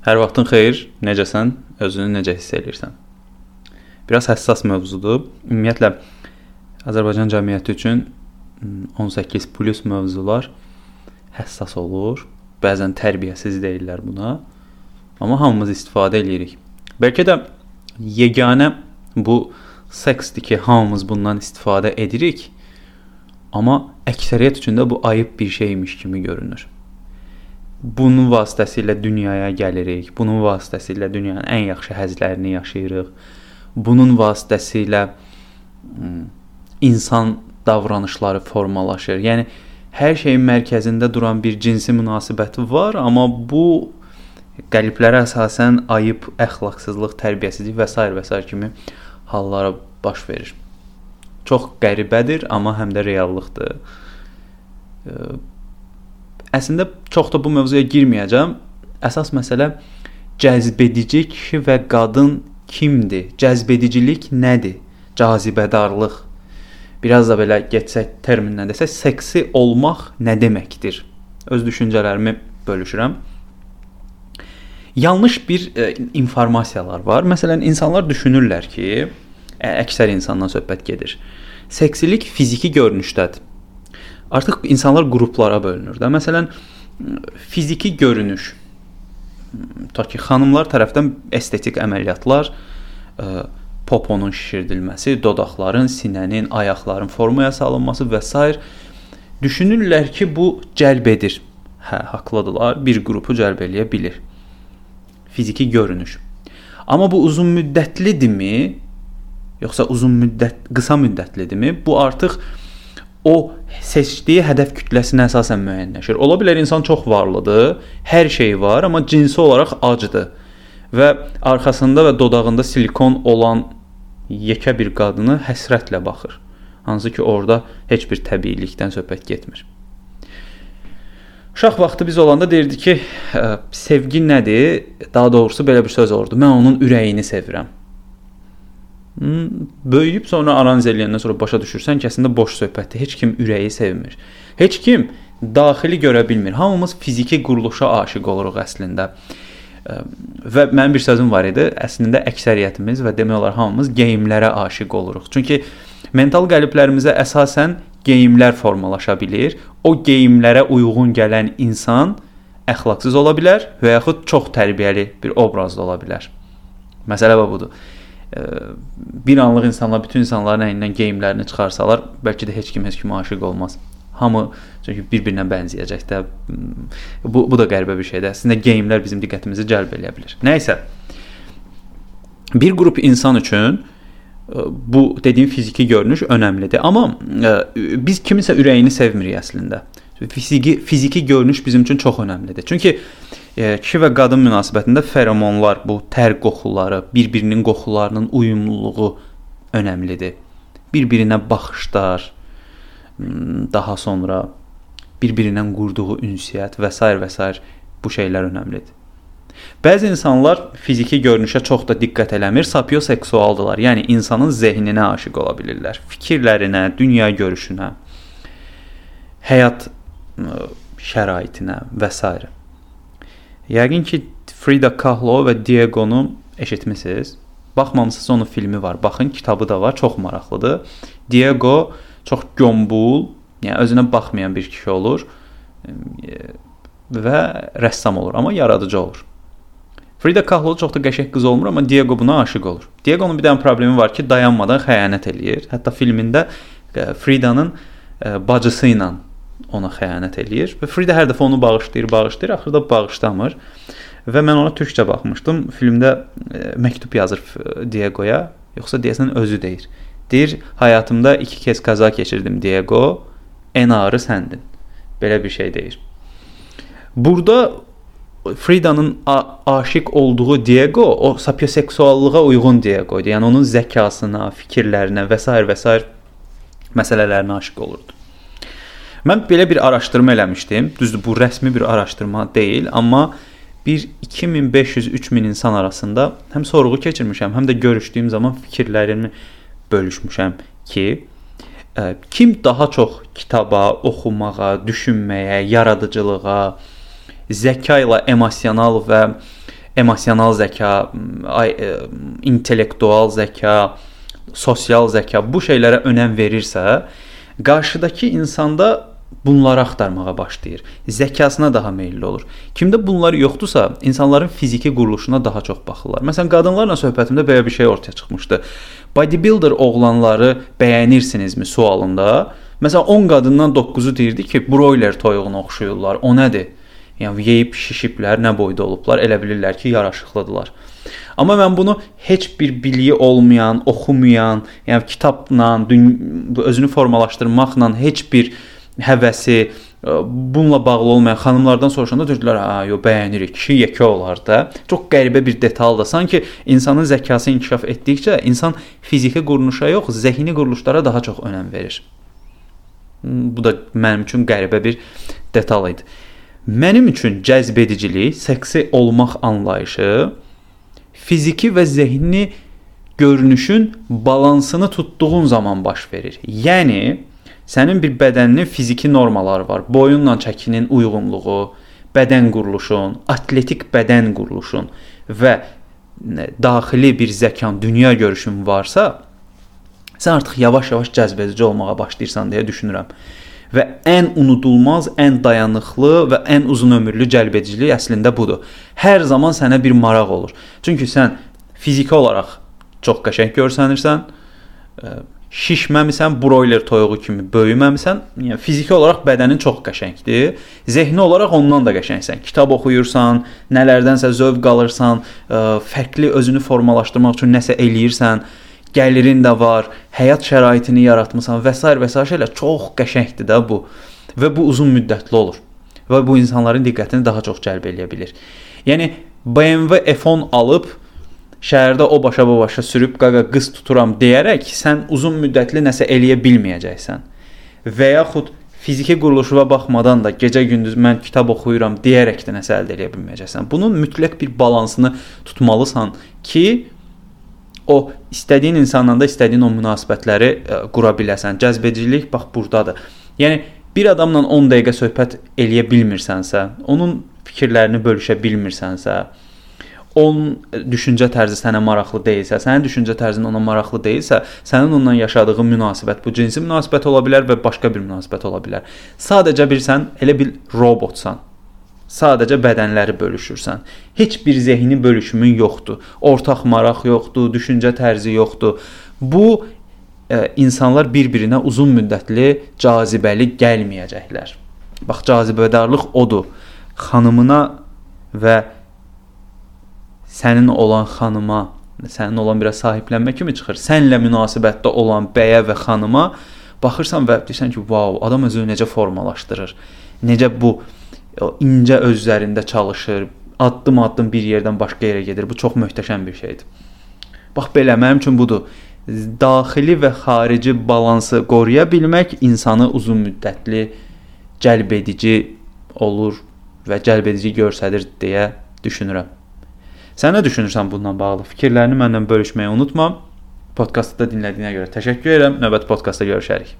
Hər vaxtın xeyir. Necəsən? Özünü necə hiss edirsən? Biraz həssas mövzudur. Ümumiyyətlə Azərbaycan cəmiyyəti üçün 18 plus mövzular həssas olur. Bəzən tərbiyəsiz deyirlər buna. Amma hamımız istifadə eləyirik. Bəlkə də yeganə bu seksdir ki, hamımız bundan istifadə edirik. Amma əksəriyyət üçün də bu ayıb bir şeymiş kimi görünür bunun vasitəsilə dünyaya gəlirik. Bunun vasitəsilə dünyanın ən yaxşı həzlərini yaşayırıq. Bunun vasitəsilə insan davranışları formalaşır. Yəni hər şeyin mərkəzində duran bir cinsi münasibəti var, amma bu qəliblərə əsasən ayıb, əxlaqsızlıq, tərbiyəsizlik və s. və s. kimi hallara baş verir. Çox qəribədir, amma həm də reallıqdır Əslində çox da bu mövzuya girməyəcəm. Əsas məsələ cəzbedici kişi və qadın kimdir? Cəzbedicilik nədir? Cazibədarlıq. Biraz da belə getsək terminlə desək, seksi olmaq nə deməkdir? Öz düşüncələrimi bölüşürəm. Yanlış bir e, informasiyalar var. Məsələn, insanlar düşünürlər ki, ə, əksər insandan söhbət gedir. Seksilik fiziki görünüşdədir artıq insanlar qruplara bölünür də. Məsələn, fiziki görünüş ta ki xanımlar tərəfdən estetik əməliyyatlar, ə, poponun şişirdilməsi, dodaqların, sinənin, ayaqların formaya salınması və s. düşünürlər ki, bu cəlb edir. Hə, haqlıdırlar. Bir qrupu cəlb eləyə bilir. Fiziki görünüş. Amma bu uzun müddətlidirmi? Yoxsa uzun müddət, qısa müddətlidirmi? Bu artıq o seçdiyi hədəf kütləsinə əsasən müəyyənləşir. Ola bilər insan çox varlıdır, hər şey var, amma cinsi olaraq acdır və arxasında və dodağında silikon olan yekə bir qadını həsrətlə baxır. Hansı ki, orada heç bir təbiilikdən söhbət getmir. Uşaq vaxtı biz olanda deyirdi ki, sevgi nədir? Daha doğrusu belə bir söz olurdu. Mən onun ürəyini sevirəm. Böyüyüb sonra analiz eləyəndən sonra başa düşürsən ki, əslində boş söhbətdir. Heç kim ürəyi sevmir. Heç kim daxili görə bilmir. Hamımız fiziki quruluşa aşiq oluruq əslində. Və mənim bir sözüm var idi. Əslində əksəriyyətimiz və demək olar hamımız geyimlərə aşiq oluruq. Çünki mental qəliblərimizə əsasən geyimlər formalaşa bilir. O geyimlərə uyğun gələn insan əxlaqsız ola bilər və yaxud çox tərbiyəli bir obrazda ola bilər. Məsələ budur bir anlıq insanlar bütün insanların əynindən geyimlərini çıxarsalar, bəlkə də heç kim heç kimə aşiq olmaz. Hamı çünki bir-birinə bənzəyəcək də. Bu bu da qəribə bir şeydir. Əslində geyimlər bizim diqqətimizi cəlb edə bilər. Nəysə. Bir qrup insan üçün bu dediyim fiziki görünüş önəmlidir. Amma biz kimisə ürəyini sevmirik əslində. Fiziki fiziki görünüş bizim üçün çox önəmlidir. Çünki kişi və qadın münasibətində feromonlar, bu tər qoxuları, bir-birinin qoxularının uyumluluğu önəmlidir. Bir-birinə baxışlar, daha sonra bir-birinə qurduğu ünsiyyət və s. və s. bu şeylər önəmlidir. Bəzi insanlar fiziki görünüşə çox da diqqət eləmir, sapioseksualdılar. Yəni insanın zehninə aşiq ola bilirlər, fikirlərinə, dünya görüşünə, həyat şəraitinə və s. Yəqin ki, Frida Kahlo və Diego-nu eşitmisiniz. Baxmamısınız, onun filmi var. Baxın, kitabı da var, çox maraqlıdır. Diego çox gömbul, yəni özünə baxmayan bir kişi olur və rəssam olur, amma yaradıcı olur. Frida Kahlo çox da qəşəng qız olmur, amma Diego buna aşiq olur. Diego'nun bir dənə problemi var ki, dayanmadan xəyanət eləyir. Hətta filmində Frida'nın bacısı ilə ona xəyanət eləyir və Frida hər dəfə onu bağışlayır, bağışlayır, axırda bağışlamır. Və mən ona türkcə baxmışdım. Filmdə e, məktub yazır e, Diego'ya, yoxsa deyəsən özü deyir. Deyir, həyatımda 2 kez qəza keçirdim Diego. Ən ağırı səndin. Belə bir şey deyir. Burada Frida'nın aşiq olduğu Diego o sapioseksuallığa uyğun Diego'ydu. Yəni onun zəkasına, fikirlərinə və s. və s. məsələlərinə aşiq olurdu. Mən belə bir araşdırma eləmişdim. Düzdür, bu rəsmi bir araşdırma deyil, amma bir 2500-3000 insan arasında həm sorğu keçirmişəm, həm də görüşdüyüm zaman fikirlərimi bölüşmüşəm ki, ə, e, kim daha çox kitaba, oxumağa, düşünməyə, yaradıcılığa, zəka ilə emosional və emosional zəka, ay, e, intellektual zəka, sosial zəka bu şeylərə önəm verirsə, qarşıdakı insanda bunları axtarmağa başlayır. Zəkasına daha meylli olur. Kimdə bunlar yoxdursa, insanların fiziki quruluşuna daha çox baxırlar. Məsələn, qadınlarla söhbətimdə belə bir şey ortaya çıxmışdı. Bodybuilder oğlanları bəyənirsinizmi sualında? Məsələn, 10 qadından 9-u deyirdi ki, broiler toyuğuna oxşuyurlar. O nədir? Yəni yeyib şişiblər, nə boyda olublar, elə bilirlər ki, yaraşıqlıdılar. Amma mən bunu heç bir biliyi olmayan, oxumayan, yəni kitabla, özünü formalaşdırmaqla heç bir həvəsi e, bununla bağlı olmayan xanımlardan soruşanda dedilər, "Ha, yo bəyənirik, kişi yekə olar da." Çox qəribə bir detal da. Sanki insanın zəkası inkişaf etdikcə insan fiziki quruluşa yox, zehni quruluşlara daha çox önəm verir. Bu da mənim üçün qəribə bir detal idi. Mənim üçün cəzbedicilik, seksi olmaq anlayışı fiziki və zehni görünüşün balansını tutduğun zaman baş verir. Yəni Sənin bir bədəninin fiziki normaları var. Boyunla çəkinin uyğunluğu, bədən quruluşun, atletik bədən quruluşun və daxili bir zəkan, dünya görüşün varsa, sən artıq yavaş-yavaş cəzbedici olmağa başlayırsan deyə düşünürəm. Və ən unudulmaz, ən dayanıqlı və ən uzun ömürlü cəlbedicilik əslində budur. Hər zaman sənə bir maraq olur. Çünki sən fiziki olaraq çox qəşəng görsənirsən, şişməmisən, broiler toyuğu kimi böyüməmisən, yəni fiziki olaraq bədənin çox qəşəngdir. Zehni olaraq ondan da qəşəngsən. Kitab oxuyursan, nələrdənsə zövq alırsan, fərqli özünü formalaşdırmaq üçün nəsə eləyirsən, gəlirin də var, həyat şəraitini yaratmısan və s. və s. şeylər çox qəşəngdir də bu. Və bu uzun müddətli olur. Və bu insanların diqqətini daha çox cəlb eləyə bilər. Yəni BMW F10 alıb şəhərdə o başa bu başa sürüb qaqa qız tuturam deyərək sən uzun müddətli nəsə eləyə bilməyəcəksən. Və yaxud fiziki quruluşuna baxmadan da gecə-gündüz mən kitab oxuyuram deyərək də nəsə əldə edə bilməyəcəksən. Bunun mütləq bir balansını tutmalısan ki, o istədiyin insanla da istədiyin o münasibətləri ə, qura biləsən. Cəzbedicilik bax burdadır. Yəni bir adamla 10 dəqiqə söhbət eləyə bilmirsənsə, onun fikirlərini bölüşə bilmirsənsə, onun düşüncə tərzi sənə maraqlı deyilsə, sənin düşüncə tərzin ona maraqlı deyilsə, sənin onunla yaşadığın münasibət bu cinsi münasibət ola bilər və başqa bir münasibət ola bilər. Sadəcə bir sən elə bil robotsan. Sadəcə bədənləri bölüşürsən. Heç bir zehni bölüşümün yoxdur. Ortaq maraq yoxdur, düşüncə tərzi yoxdur. Bu e, insanlar bir-birinə uzun müddətli cazibəli gəlməyəcəklər. Bax cazibədarlıq odur. Xanımına və sənin olan xanıma, sənin olan biraz sahiblənmə kimi çıxır. Sənlə münasibətdə olan bəyə və xanıma baxırsan və deyirsən ki, "Vau, adam özünü necə formalaşdırır? Necə bu incə öz üzərində çalışır, addım-addım bir yerdən başqa yerə gedir. Bu çox möhtəşəm bir şeydir." Bax belə mənim üçün budur. Daxili və xarici balansı qoruya bilmək insanı uzun müddətli cəlb edici olur və cəlb edici göstərir deyə düşünürəm. Sən nə düşünürsən bununla bağlı? Fikirlərini mənlə bölüşməyi unutma. Podkastı da dinlədiyinə görə təşəkkür edirəm. Növbəti podkastda görüşərik.